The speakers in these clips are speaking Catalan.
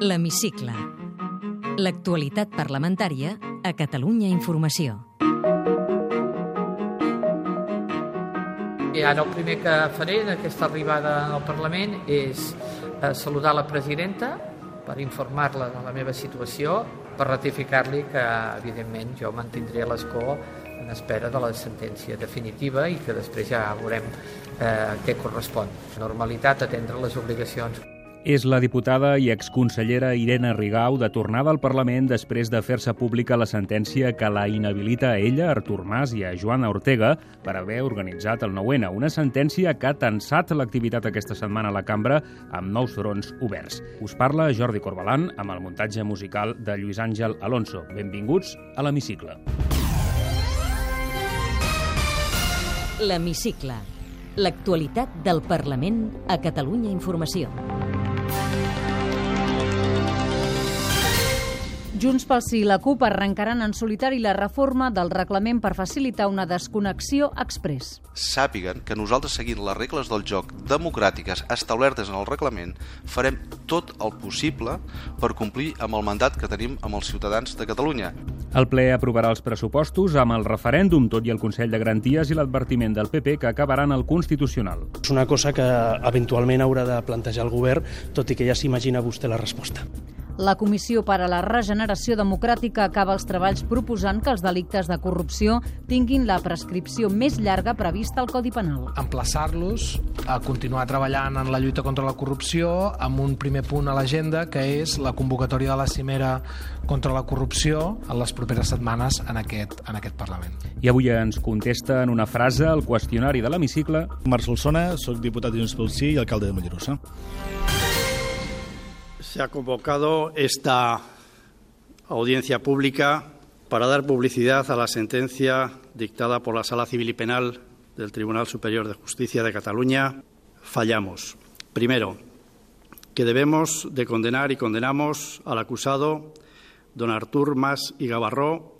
L'Hemicicle. L'actualitat parlamentària a Catalunya Informació. I ara el primer que faré en aquesta arribada al Parlament és eh, saludar la presidenta per informar-la de la meva situació, per ratificar-li que, evidentment, jo mantindré l'escó en espera de la sentència definitiva i que després ja veurem eh, què correspon. Normalitat, atendre les obligacions. És la diputada i exconsellera Irene Rigau de tornada al Parlament després de fer-se pública la sentència que la inhabilita a ella, Artur Mas i a Joana Ortega per haver organitzat el 9-N, una sentència que ha tensat l'activitat aquesta setmana a la cambra amb nous fronts oberts. Us parla Jordi Corbalan amb el muntatge musical de Lluís Àngel Alonso. Benvinguts a l'Hemicicle. L'Hemicicle. L'actualitat del Parlament a Catalunya Informació. Junts pel Sí i la CUP arrencaran en solitari la reforma del reglament per facilitar una desconnexió express. Sàpiguen que nosaltres, seguint les regles del joc democràtiques establertes en el reglament, farem tot el possible per complir amb el mandat que tenim amb els ciutadans de Catalunya. El ple aprovarà els pressupostos amb el referèndum, tot i el Consell de Garanties i l'advertiment del PP que acabaran al Constitucional. És una cosa que eventualment haurà de plantejar el govern, tot i que ja s'imagina vostè la resposta. La Comissió per a la Regeneració Democràtica acaba els treballs proposant que els delictes de corrupció tinguin la prescripció més llarga prevista al Codi Penal. Emplaçar-los a continuar treballant en la lluita contra la corrupció amb un primer punt a l'agenda que és la convocatòria de la cimera contra la corrupció en les properes setmanes en aquest, en aquest Parlament. I avui ens contesta en una frase el qüestionari de l'hemicicle Marc Solsona, soc diputat de Junts pel Sí i alcalde de Mollerussa. Se ha convocado esta audiencia pública para dar publicidad a la sentencia dictada por la Sala Civil y Penal del Tribunal Superior de Justicia de Cataluña. Fallamos. Primero, que debemos de condenar y condenamos al acusado don Artur Mas y Gavarró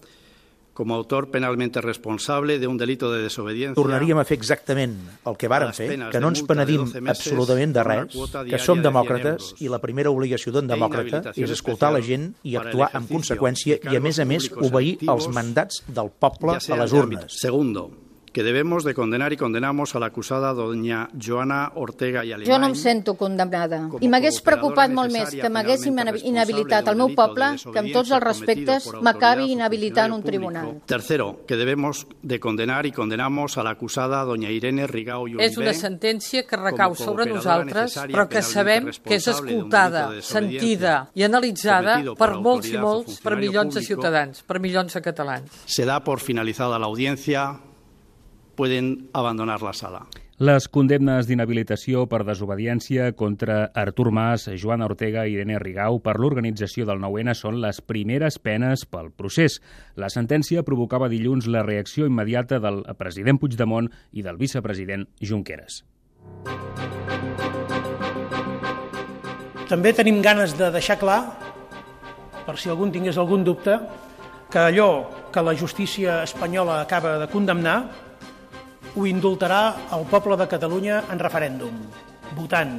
com a autor penalmente responsable de un delito de desobediència. Tornaríem a fer exactament el que vàrem fer, que no ens penedim absolutament de res, que som demòcrates i la primera obligació d'un demòcrata és escoltar la gent i actuar en conseqüència i, a més a més, obeir els mandats del poble a les urnes. Segundo, que debemos de condenar y condenamos a la acusada doña Joana Ortega y Alemany. Jo no em sento condemnada. I m'hagués preocupat molt més que m'hagués inhabilitat al meu poble que amb tots els respectes m'acabi inhabilitant un tribunal. Tercero, que debemos de condenar y condenamos a la acusada doña Irene Rigau i És una sentència que recau sobre nosaltres, però que sabem que és escoltada, sentida i analitzada per molts i molts, per milions de ciutadans, per milions de catalans. Se da por finalizada la audiencia pueden abandonar la sala. Les condemnes d'inhabilitació per desobediència contra Artur Mas, Joana Ortega i Irene Rigau per l'organització del 9-N són les primeres penes pel procés. La sentència provocava dilluns la reacció immediata del president Puigdemont i del vicepresident Junqueras. També tenim ganes de deixar clar, per si algun tingués algun dubte, que allò que la justícia espanyola acaba de condemnar ho indultarà el poble de Catalunya en referèndum, votant,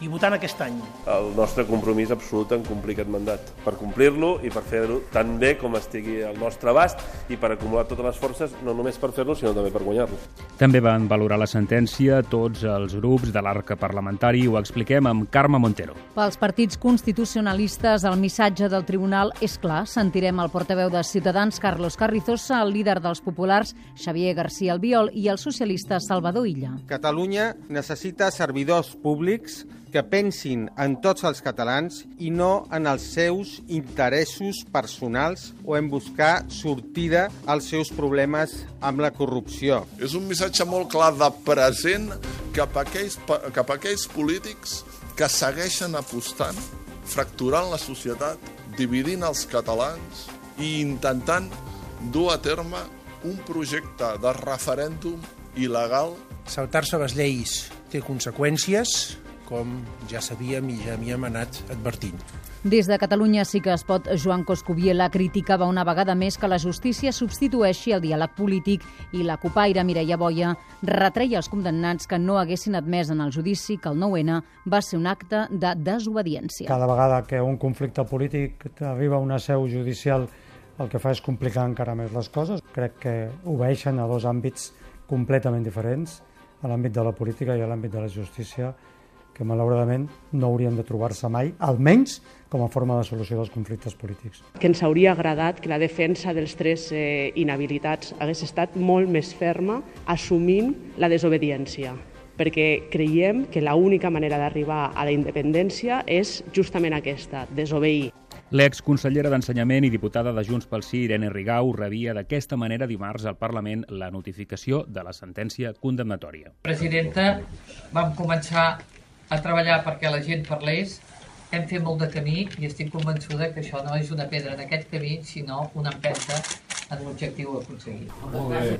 i votant aquest any. El nostre compromís absolut en complir aquest mandat, per complir-lo i per fer-ho tan bé com estigui al nostre abast i per acumular totes les forces, no només per fer-lo, sinó també per guanyar-lo. També van valorar la sentència tots els grups de l'arc parlamentari, ho expliquem amb Carme Montero. Pels partits constitucionalistes, el missatge del tribunal és clar. Sentirem el portaveu de Ciutadans, Carlos Carrizosa, el líder dels populars, Xavier García Albiol, i el socialista Salvador Illa. Catalunya necessita servidors públics que pensin en tots els catalans i no en els seus interessos personals o en buscar sortida als seus problemes amb la corrupció. És un missatge molt clar de present cap a aquells, cap a aquells polítics que segueixen apostant, fracturant la societat, dividint els catalans i intentant dur a terme un projecte de referèndum il·legal. Saltar-se les lleis té conseqüències, com ja sabíem i ja havíem anat advertint. Des de Catalunya sí que es pot, Joan Coscubiela criticava una vegada més que la justícia substitueixi el diàleg polític i la copaire Mireia Boia retreia als condemnats que no haguessin admès en el judici que el 9-N va ser un acte de desobediència. Cada vegada que un conflicte polític arriba a una seu judicial el que fa és complicar encara més les coses. Crec que obeixen a dos àmbits completament diferents, a l'àmbit de la política i a l'àmbit de la justícia, que malauradament no haurien de trobar-se mai, almenys com a forma de solució dels conflictes polítics. Que ens hauria agradat que la defensa dels tres eh, inhabilitats hagués estat molt més ferma assumint la desobediència perquè creiem que l'única manera d'arribar a la independència és justament aquesta, desobeir. L'exconsellera d'Ensenyament i diputada de Junts pel Sí, Irene Rigau, rebia d'aquesta manera dimarts al Parlament la notificació de la sentència condemnatòria. Presidenta, vam començar a treballar perquè la gent parlés, hem fet molt de camí i estic convençuda que això no és una pedra en aquest camí, sinó una empenta en l'objectiu aconseguit. Molt bé.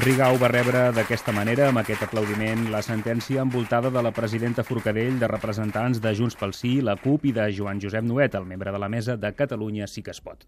Rigau va rebre d'aquesta manera, amb aquest aplaudiment, la sentència envoltada de la presidenta Forcadell, de representants de Junts pel Sí, la CUP i de Joan Josep Nuet, el membre de la mesa de Catalunya Sí que es pot.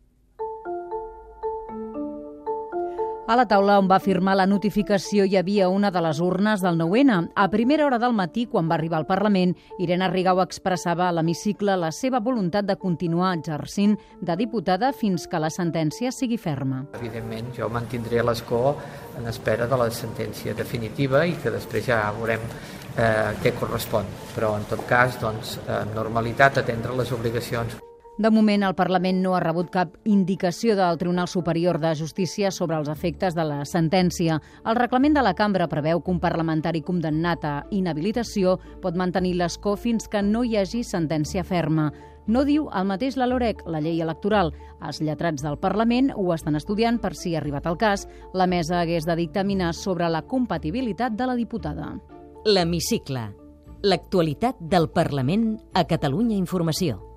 A la taula on va firmar la notificació hi havia una de les urnes del 9-N. A primera hora del matí, quan va arribar al Parlament, Irene Rigau expressava a l'hemicicle la seva voluntat de continuar exercint de diputada fins que la sentència sigui ferma. Evidentment, jo mantindré l'escó en espera de la sentència definitiva i que després ja veurem eh, què correspon. Però, en tot cas, doncs, en normalitat, atendre les obligacions de moment, el Parlament no ha rebut cap indicació del Tribunal Superior de Justícia sobre els efectes de la sentència. El reglament de la cambra preveu que un parlamentari condemnat a inhabilitació pot mantenir l'escó fins que no hi hagi sentència ferma. No diu el mateix la LOREC, la llei electoral. Els lletrats del Parlament ho estan estudiant per si, arribat el cas, la mesa hagués de dictaminar sobre la compatibilitat de la diputada. L'Hemicicle. L'actualitat del Parlament a Catalunya Informació.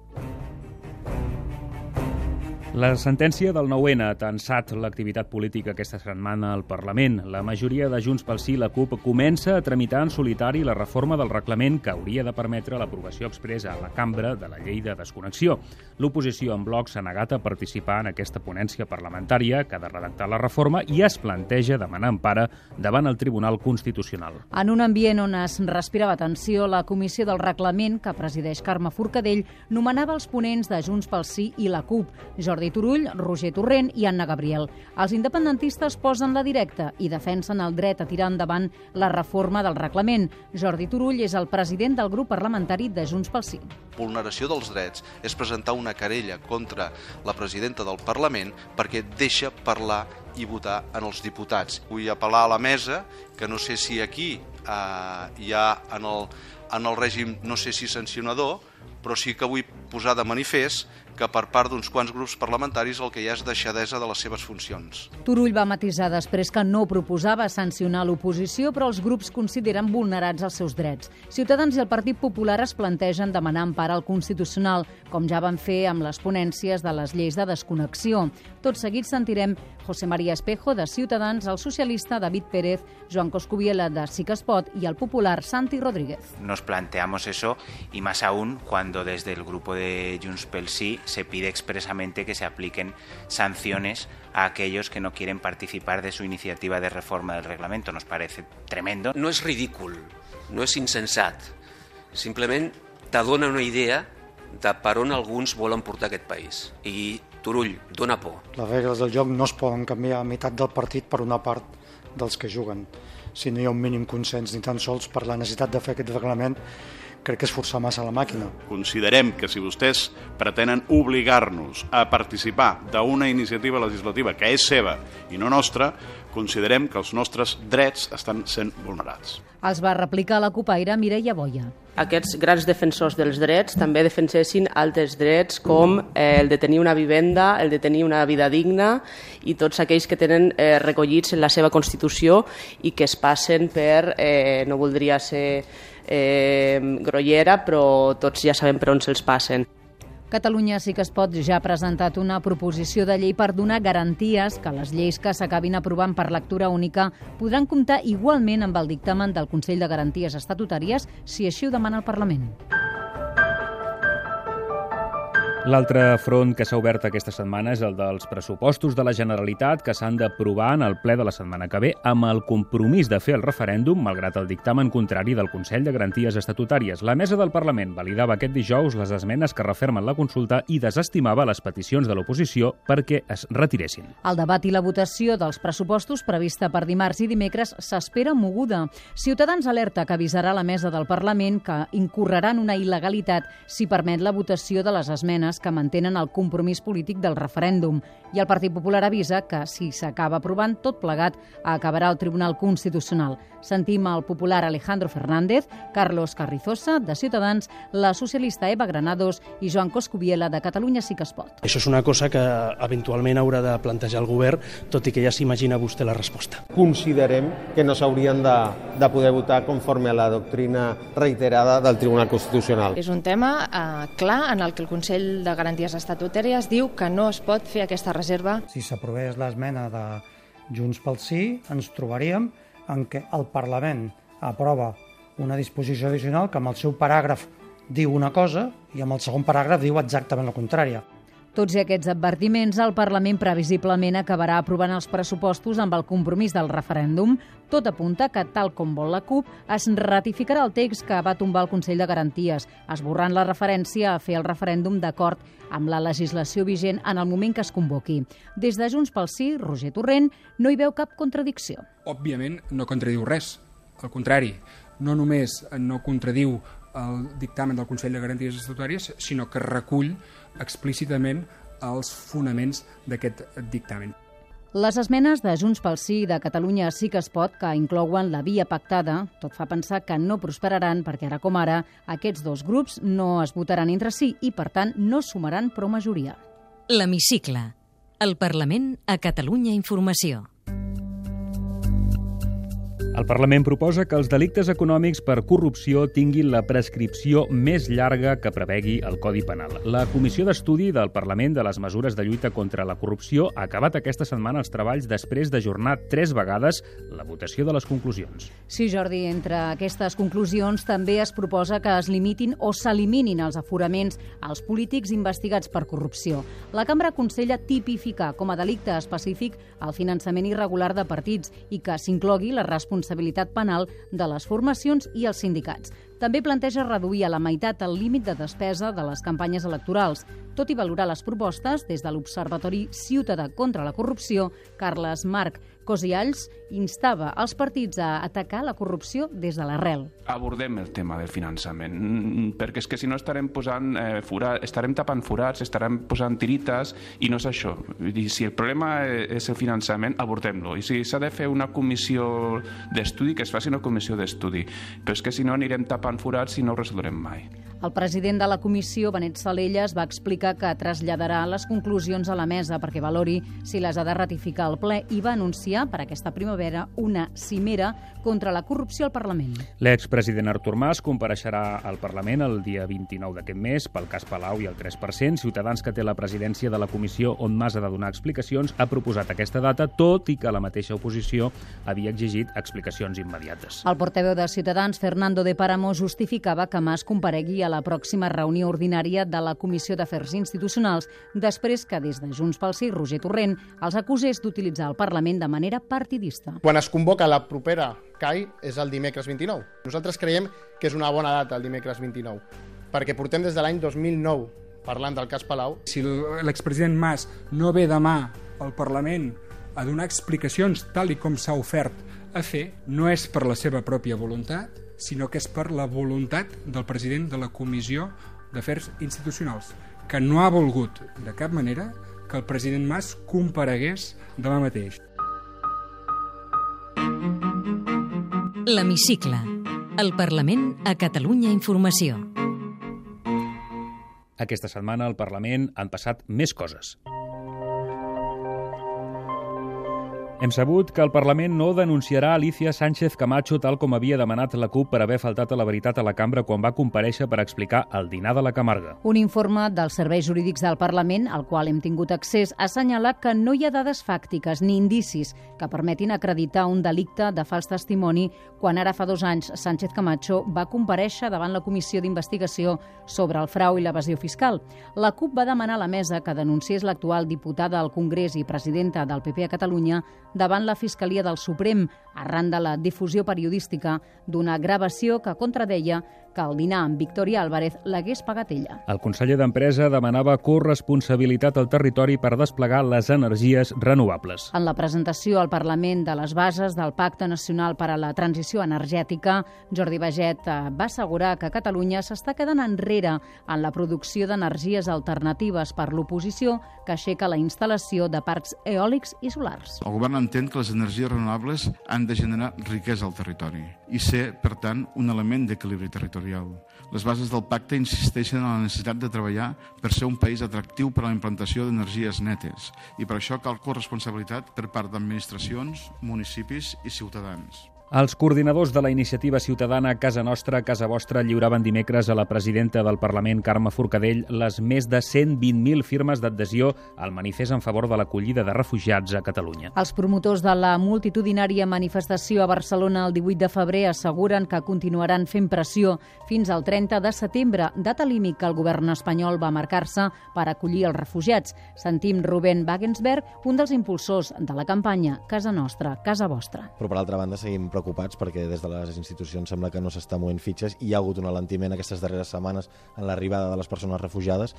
La sentència del 9-N ha tensat l'activitat política aquesta setmana al Parlament. La majoria de Junts pel Sí, la CUP, comença a tramitar en solitari la reforma del reglament que hauria de permetre l'aprovació expressa a la cambra de la llei de desconnexió. L'oposició en bloc s'ha negat a participar en aquesta ponència parlamentària que ha de redactar la reforma i es planteja demanar empara davant el Tribunal Constitucional. En un ambient on es respirava tensió, la Comissió del Reglament, que presideix Carme Forcadell, nomenava els ponents de Junts pel Sí i la CUP, Jordi Jordi Turull, Roger Torrent i Anna Gabriel. Els independentistes posen la directa i defensen el dret a tirar endavant la reforma del reglament. Jordi Turull és el president del grup parlamentari de Junts pel Sí. Vulneració dels drets és presentar una querella contra la presidenta del Parlament perquè deixa parlar i votar en els diputats. Vull apel·lar a la mesa que no sé si aquí eh, hi ha en el, en el règim, no sé si sancionador, però sí que vull posar de manifest que per part d'uns quants grups parlamentaris el que hi ha és deixadesa de les seves funcions. Turull va matisar després que no proposava sancionar l'oposició, però els grups consideren vulnerats els seus drets. Ciutadans i el Partit Popular es plantegen demanar empara al Constitucional, com ja van fer amb les ponències de les lleis de desconnexió. Tot seguit sentirem José María Espejo, de Ciutadans, el socialista David Pérez, Joan Coscubiela, de Sí que es pot, i el popular Santi Rodríguez. Nos planteamos eso, y más aún cuando desde el grupo de Junts pel Sí se pide expresamente que se apliquen sanciones a aquellos que no quieren participar de su iniciativa de reforma del reglamento. Nos parece tremendo. No és ridícul, no és insensat. Simplement t'adona una idea de per on alguns volen portar aquest país. I Turull, dona por. Les regles del joc no es poden canviar a meitat del partit per una part dels que juguen. Si no hi ha un mínim consens ni tan sols per la necessitat de fer aquest reglament, crec que és forçar massa la màquina. Considerem que si vostès pretenen obligar-nos a participar d'una iniciativa legislativa que és seva i no nostra, considerem que els nostres drets estan sent vulnerats. Els va replicar la copaire Mireia Boia. Aquests grans defensors dels drets també defensessin altres drets com eh, el de tenir una vivenda, el de tenir una vida digna i tots aquells que tenen eh, recollits en la seva Constitució i que es passen per, eh, no voldria ser eh, grollera, però tots ja sabem per on se'ls passen. Catalunya sí que es pot ja ha presentat una proposició de llei per donar garanties que les lleis que s'acabin aprovant per lectura única podran comptar igualment amb el dictamen del Consell de Garanties Estatutàries si així ho demana el Parlament. L'altre front que s'ha obert aquesta setmana és el dels pressupostos de la Generalitat que s'han d'aprovar en el ple de la setmana que ve amb el compromís de fer el referèndum malgrat el dictamen contrari del Consell de Garanties Estatutàries. La mesa del Parlament validava aquest dijous les esmenes que refermen la consulta i desestimava les peticions de l'oposició perquè es retiressin. El debat i la votació dels pressupostos prevista per dimarts i dimecres s'espera moguda. Ciutadans alerta que avisarà la mesa del Parlament que incorreran una il·legalitat si permet la votació de les esmenes persones que mantenen el compromís polític del referèndum i el Partit Popular avisa que, si s'acaba aprovant, tot plegat acabarà al Tribunal Constitucional. Sentim el popular Alejandro Fernández, Carlos Carrizosa, de Ciutadans, la socialista Eva Granados i Joan Coscubiela, de Catalunya Sí que es pot. Això és una cosa que eventualment haurà de plantejar el govern, tot i que ja s'imagina vostè la resposta. Considerem que no s'haurien de, de poder votar conforme a la doctrina reiterada del Tribunal Constitucional. És un tema eh, clar en el que el Consell de Garanties Estatutàries diu que no es pot fer aquesta reserva. Si s'aprovés l'esmena de Junts pel Sí, ens trobaríem en què el Parlament aprova una disposició addicional que amb el seu paràgraf diu una cosa i amb el segon paràgraf diu exactament la contrària. Tots aquests advertiments, el Parlament previsiblement acabarà aprovant els pressupostos amb el compromís del referèndum. Tot apunta que, tal com vol la CUP, es ratificarà el text que va tombar el Consell de Garanties, esborrant la referència a fer el referèndum d'acord amb la legislació vigent en el moment que es convoqui. Des de Junts pel Sí, Roger Torrent no hi veu cap contradicció. Òbviament no contradiu res, al contrari, no només no contradiu el dictamen del Consell de Garanties Estatutàries, sinó que recull explícitament els fonaments d'aquest dictamen. Les esmenes de Junts pel Sí i de Catalunya sí que es pot, que inclouen la via pactada, tot fa pensar que no prosperaran perquè ara com ara aquests dos grups no es votaran entre si i, per tant, no sumaran prou majoria. L'Hemicicle. El Parlament a Catalunya Informació. El Parlament proposa que els delictes econòmics per corrupció tinguin la prescripció més llarga que prevegui el Codi Penal. La Comissió d'Estudi del Parlament de les Mesures de Lluita contra la Corrupció ha acabat aquesta setmana els treballs després d'ajornar tres vegades la votació de les conclusions. Sí, Jordi, entre aquestes conclusions també es proposa que es limitin o s'eliminin els aforaments als polítics investigats per corrupció. La cambra aconsella tipificar com a delicte específic el finançament irregular de partits i que s'inclogui la responsabilitat responsabilitat penal de les formacions i els sindicats. També planteja reduir a la meitat el límit de despesa de les campanyes electorals. Tot i valorar les propostes, des de l'Observatori Ciutadà contra la Corrupció, Carles Marc Cosialls instava els partits a atacar la corrupció des de l'arrel. Abordem el tema del finançament, mm, perquè és que si no estarem posant eh, forat, estarem tapant forats, estarem posant tirites i no és això. I si el problema és el finançament, abordem-lo. I si s'ha de fer una comissió d'estudi, que es faci una comissió d'estudi. Però és que si no anirem tapant forats i no ho resoldrem mai. El president de la comissió, Benet Salelles, va explicar que traslladarà les conclusions a la mesa perquè valori si les ha de ratificar el ple i va anunciar per aquesta primavera una cimera contra la corrupció al Parlament. L'expresident Artur Mas compareixerà al Parlament el dia 29 d'aquest mes pel cas Palau i el 3%. Ciutadans que té la presidència de la comissió on Mas ha de donar explicacions ha proposat aquesta data, tot i que la mateixa oposició havia exigit explicacions immediates. El portaveu de Ciutadans, Fernando de Páramo, justificava que Mas comparegui a la pròxima reunió ordinària de la Comissió d'Afers Institucionals després que des de Junts pel Sí, Roger Torrent, els acusés d'utilitzar el Parlament de manera partidista. Quan es convoca la propera CAI és el dimecres 29. Nosaltres creiem que és una bona data el dimecres 29, perquè portem des de l'any 2009 parlant del cas Palau. Si l'expresident Mas no ve demà al Parlament a donar explicacions tal i com s'ha ofert a fer, no és per la seva pròpia voluntat, sinó que és per la voluntat del president de la Comissió d'Afers Institucionals, que no ha volgut de cap manera que el president Mas comparegués demà mateix. L'Hemicicle. El Parlament a Catalunya Informació. Aquesta setmana al Parlament han passat més coses. Hem sabut que el Parlament no denunciarà Alicia Sánchez Camacho tal com havia demanat la CUP per haver faltat a la veritat a la cambra quan va compareixer per explicar el dinar de la Camarga. Un informe dels serveis jurídics del Parlament, al qual hem tingut accés, ha assenyalat que no hi ha dades fàctiques ni indicis que permetin acreditar un delicte de fals testimoni quan ara fa dos anys Sánchez Camacho va compareixer davant la Comissió d'Investigació sobre el frau i l'evasió fiscal. La CUP va demanar a la mesa que denunciés l'actual diputada al Congrés i presidenta del PP a Catalunya davant la Fiscalia del Suprem arran de la difusió periodística d'una gravació que contradeia que el dinar amb Victoria Álvarez l'hagués pagat ella. El conseller d'Empresa demanava corresponsabilitat al territori per desplegar les energies renovables. En la presentació al Parlament de les bases del Pacte Nacional per a la Transició Energètica, Jordi Baget eh, va assegurar que Catalunya s'està quedant enrere en la producció d'energies alternatives per l'oposició que aixeca la instal·lació de parcs eòlics i solars. El govern entén que les energies renovables han de generar riquesa al territori i ser, per tant, un element d'equilibri territorial territorial. Les bases del pacte insisteixen en la necessitat de treballar per ser un país atractiu per a la implantació d'energies netes i per això cal corresponsabilitat per part d'administracions, municipis i ciutadans. Els coordinadors de la iniciativa ciutadana Casa Nostra, Casa Vostra lliuraven dimecres a la presidenta del Parlament, Carme Forcadell, les més de 120.000 firmes d'adhesió al manifest en favor de l'acollida de refugiats a Catalunya. Els promotors de la multitudinària manifestació a Barcelona el 18 de febrer asseguren que continuaran fent pressió fins al 30 de setembre, data límit que el govern espanyol va marcar-se per acollir els refugiats. Sentim Rubén Wagensberg, un dels impulsors de la campanya Casa Nostra, Casa Vostra. Però per altra banda seguim preocupats perquè des de les institucions sembla que no s'està movent fitxes i hi ha hagut un alentiment aquestes darreres setmanes en l'arribada de les persones refugiades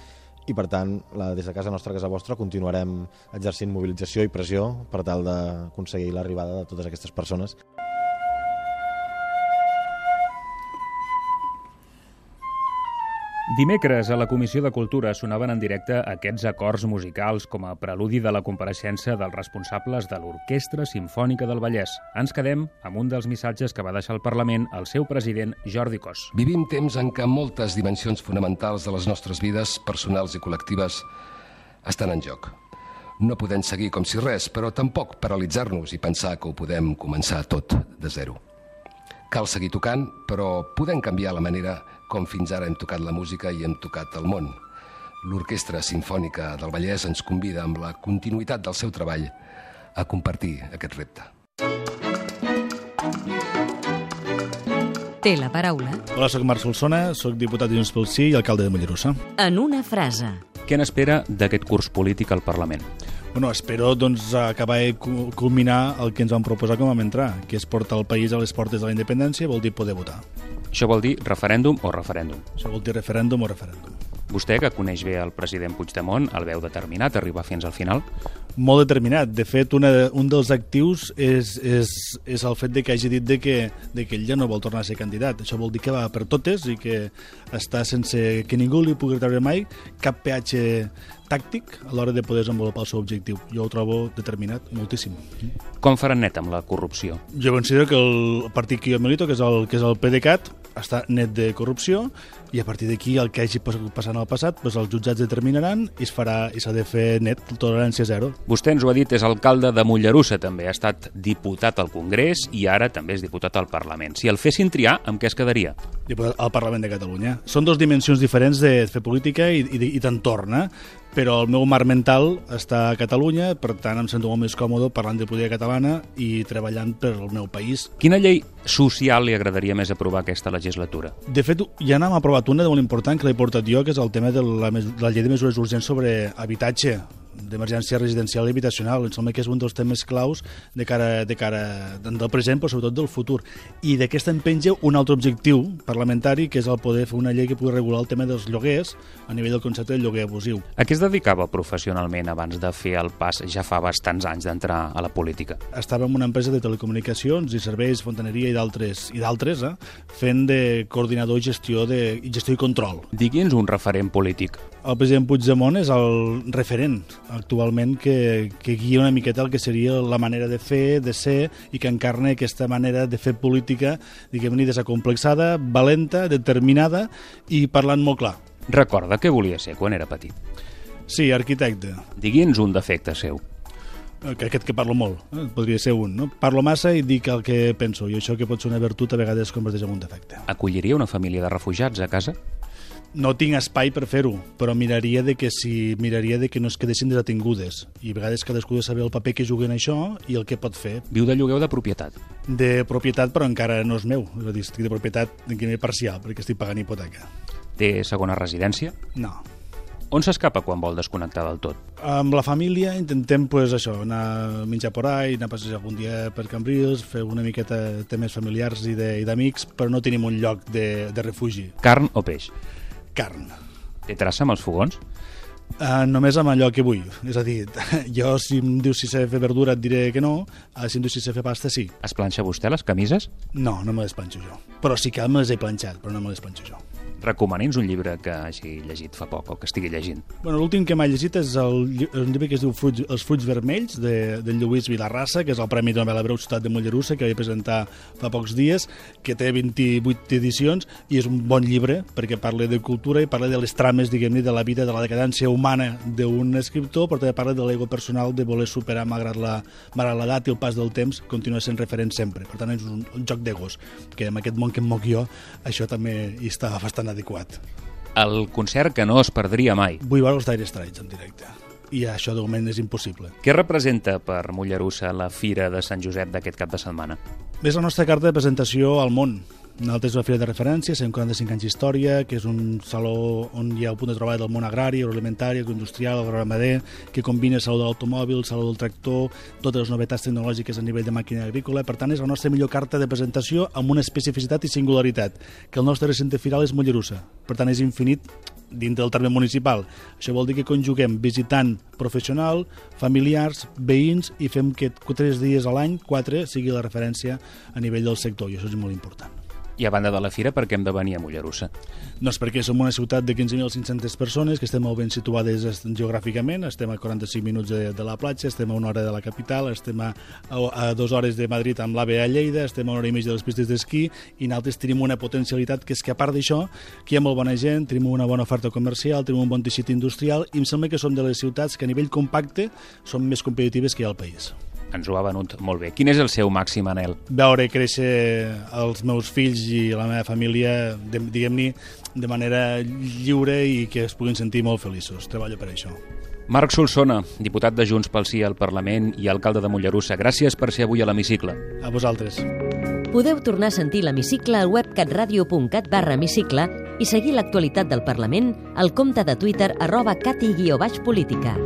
i per tant la, des de casa nostra, casa vostra continuarem exercint mobilització i pressió per tal d'aconseguir l'arribada de totes aquestes persones. Dimecres, a la Comissió de Cultura sonaven en directe aquests acords musicals com a preludi de la compareixença dels responsables de l'Orquestra Simfònica del Vallès. Ens quedem amb un dels missatges que va deixar al Parlament el seu president Jordi Cos. Vivim temps en què moltes dimensions fonamentals de les nostres vides, personals i col·lectives, estan en joc. No podem seguir com si res, però tampoc paralitzar-nos i pensar que ho podem començar tot de zero. Cal seguir tocant, però podem canviar la manera com fins ara hem tocat la música i hem tocat el món. L'Orquestra Simfònica del Vallès ens convida amb la continuïtat del seu treball a compartir aquest repte. Té la paraula. Hola, sóc Marc Solsona, sóc diputat de Junts pel Sí i alcalde de Mollerussa. En una frase. Què n'espera d'aquest curs polític al Parlament? Bueno, espero doncs, acabar de culminar el que ens vam proposar com vam entrar, que és portar el país a les portes de la independència, vol dir poder votar. Això vol dir referèndum o referèndum? Això vol dir referèndum o referèndum. Vostè, que coneix bé el president Puigdemont, el veu determinat a arribar fins al final? Molt determinat. De fet, una, un dels actius és, és, és el fet de que hagi dit de que, de que ell ja no vol tornar a ser candidat. Això vol dir que va per totes i que està sense que ningú li pugui treure mai cap peatge tàctic a l'hora de poder desenvolupar el seu objectiu. Jo ho trobo determinat moltíssim. Com faran net amb la corrupció? Jo considero que el partit que jo milito, que és el, que és el PDeCAT, està net de corrupció i a partir d'aquí el que hagi passat en el passat doncs els jutjats determinaran i es farà i s'ha de fer net tolerància zero. Vostè ens ho ha dit, és alcalde de Mollerussa també, ha estat diputat al Congrés i ara també és diputat al Parlament. Si el fessin triar, amb què es quedaria? Diputat al Parlament de Catalunya. Són dues dimensions diferents de fer política i, i, i d'entorn, eh? però el meu mar mental està a Catalunya, per tant em sento molt més còmode parlant de política catalana i treballant per al meu país. Quina llei social li agradaria més aprovar aquesta legislatura? De fet, ja n'hem aprovat una de molt important que l'he portat jo, que és el tema de la, la llei de mesures urgents sobre habitatge d'emergència residencial i habitacional. Em sembla que és un dels temes claus de cara, de cara del present, però sobretot del futur. I d'aquesta en penja un altre objectiu parlamentari, que és el poder fer una llei que pugui regular el tema dels lloguers a nivell del concepte del lloguer abusiu. A què es dedicava professionalment abans de fer el pas ja fa bastants anys d'entrar a la política? Estava en una empresa de telecomunicacions i serveis, fontaneria i d'altres, i d'altres eh? fent de coordinador i gestió, de, gestió i control. Digui'ns un referent polític. El president Puigdemont és el referent actualment que, que guia una miqueta el que seria la manera de fer, de ser, i que encarna aquesta manera de fer política, diguem-ne, desacomplexada, valenta, determinada i parlant molt clar. Recorda què volia ser quan era petit? Sí, arquitecte. Digui'ns un defecte seu. que aquest que parlo molt, eh? podria ser un. No? Parlo massa i dic el que penso, i això que pot ser una virtut a vegades converteix en un defecte. Acolliria una família de refugiats a casa? No tinc espai per fer-ho, però miraria de que si miraria de que no es quedessin detingudes. I a vegades cadascú de saber el paper que juguen això i el que pot fer. Viu de lloguer o de propietat? De propietat, però encara no és meu. És a dir, estic de propietat en quin parcial, perquè estic pagant hipoteca. Té segona residència? No. On s'escapa quan vol desconnectar del tot? Amb la família intentem pues, això, anar a menjar por ahí, anar a passejar algun dia per Cambrils, fer una miqueta temes familiars i d'amics, però no tenim un lloc de, de refugi. Carn o peix? Carn. Té traça amb els fogons? Uh, només amb allò que vull. És a dir, jo si em dius si sé fer verdura et diré que no, uh, si em dius si sé fer pasta sí. Es planxa vostè les camises? No, no me les planxo jo. Però sí que me les he planxat, però no me les planxo jo. Recomani'ns un llibre que hagi llegit fa poc o que estigui llegint. Bueno, L'últim que m'ha llegit és el, un llibre que es diu Fruits, Els fruits vermells, de, de Lluís Vilarrassa, que és el Premi de Nobel Breu Ciutat de Mollerussa, que vaig presentar fa pocs dies, que té 28 edicions, i és un bon llibre, perquè parla de cultura i parla de les trames, diguem-ne, de la vida, de la decadència humana d'un escriptor, però també parla de l'ego personal de voler superar, malgrat l'edat i el pas del temps, continua sent referent sempre. Per tant, és un, un joc d'egos, que en aquest món que em moc jo, això també hi està bastant adequat. El concert que no es perdria mai. Vull veure els Dire Straits en directe. I això de moment és impossible. Què representa per Mollerussa la Fira de Sant Josep d'aquest cap de setmana? És la nostra carta de presentació al món. Nosaltres és una fira de referència, 145 anys d'història, que és un saló on hi ha el punt de treball del món agrari, agroalimentari, agroindustrial, agroramader, que combina saló de l'automòbil, saló del tractor, totes les novetats tecnològiques a nivell de màquina agrícola. Per tant, és la nostra millor carta de presentació amb una especificitat i singularitat, que el nostre recinte firal és Mollerussa. Per tant, és infinit dintre del terme municipal. Això vol dir que conjuguem visitant professional, familiars, veïns i fem que tres dies a l'any, quatre, sigui la referència a nivell del sector i això és molt important. I a banda de la fira, per què hem de venir a Mollerussa? Doncs perquè som una ciutat de 15.500 persones que estem molt ben situades geogràficament, estem a 45 minuts de, de la platja, estem a una hora de la capital, estem a, a, a dues hores de Madrid amb l'AVE a Lleida, estem a una hora i mitja de les pistes d'esquí i nosaltres tenim una potencialitat que és que a part d'això, que hi ha molt bona gent, tenim una bona oferta comercial, tenim un bon teixit industrial i em sembla que som de les ciutats que a nivell compacte són més competitives que hi ha al país. Ens ho ha venut molt bé. Quin és el seu màxim anel? veure créixer els meus fills i la meva família, de- diguem-ne, de manera lliure i que es puguin sentir molt feliços. Treballo per això. Marc Solsona, diputat de Junts pel Sí al Parlament i alcalde de Mollerussa. Gràcies per ser avui a l'hemicicle. A vosaltres. Podeu tornar a sentir l'hemicicle al web catradio.cat barra hemicicle i seguir l'actualitat del Parlament al compte de Twitter arroba cati-política.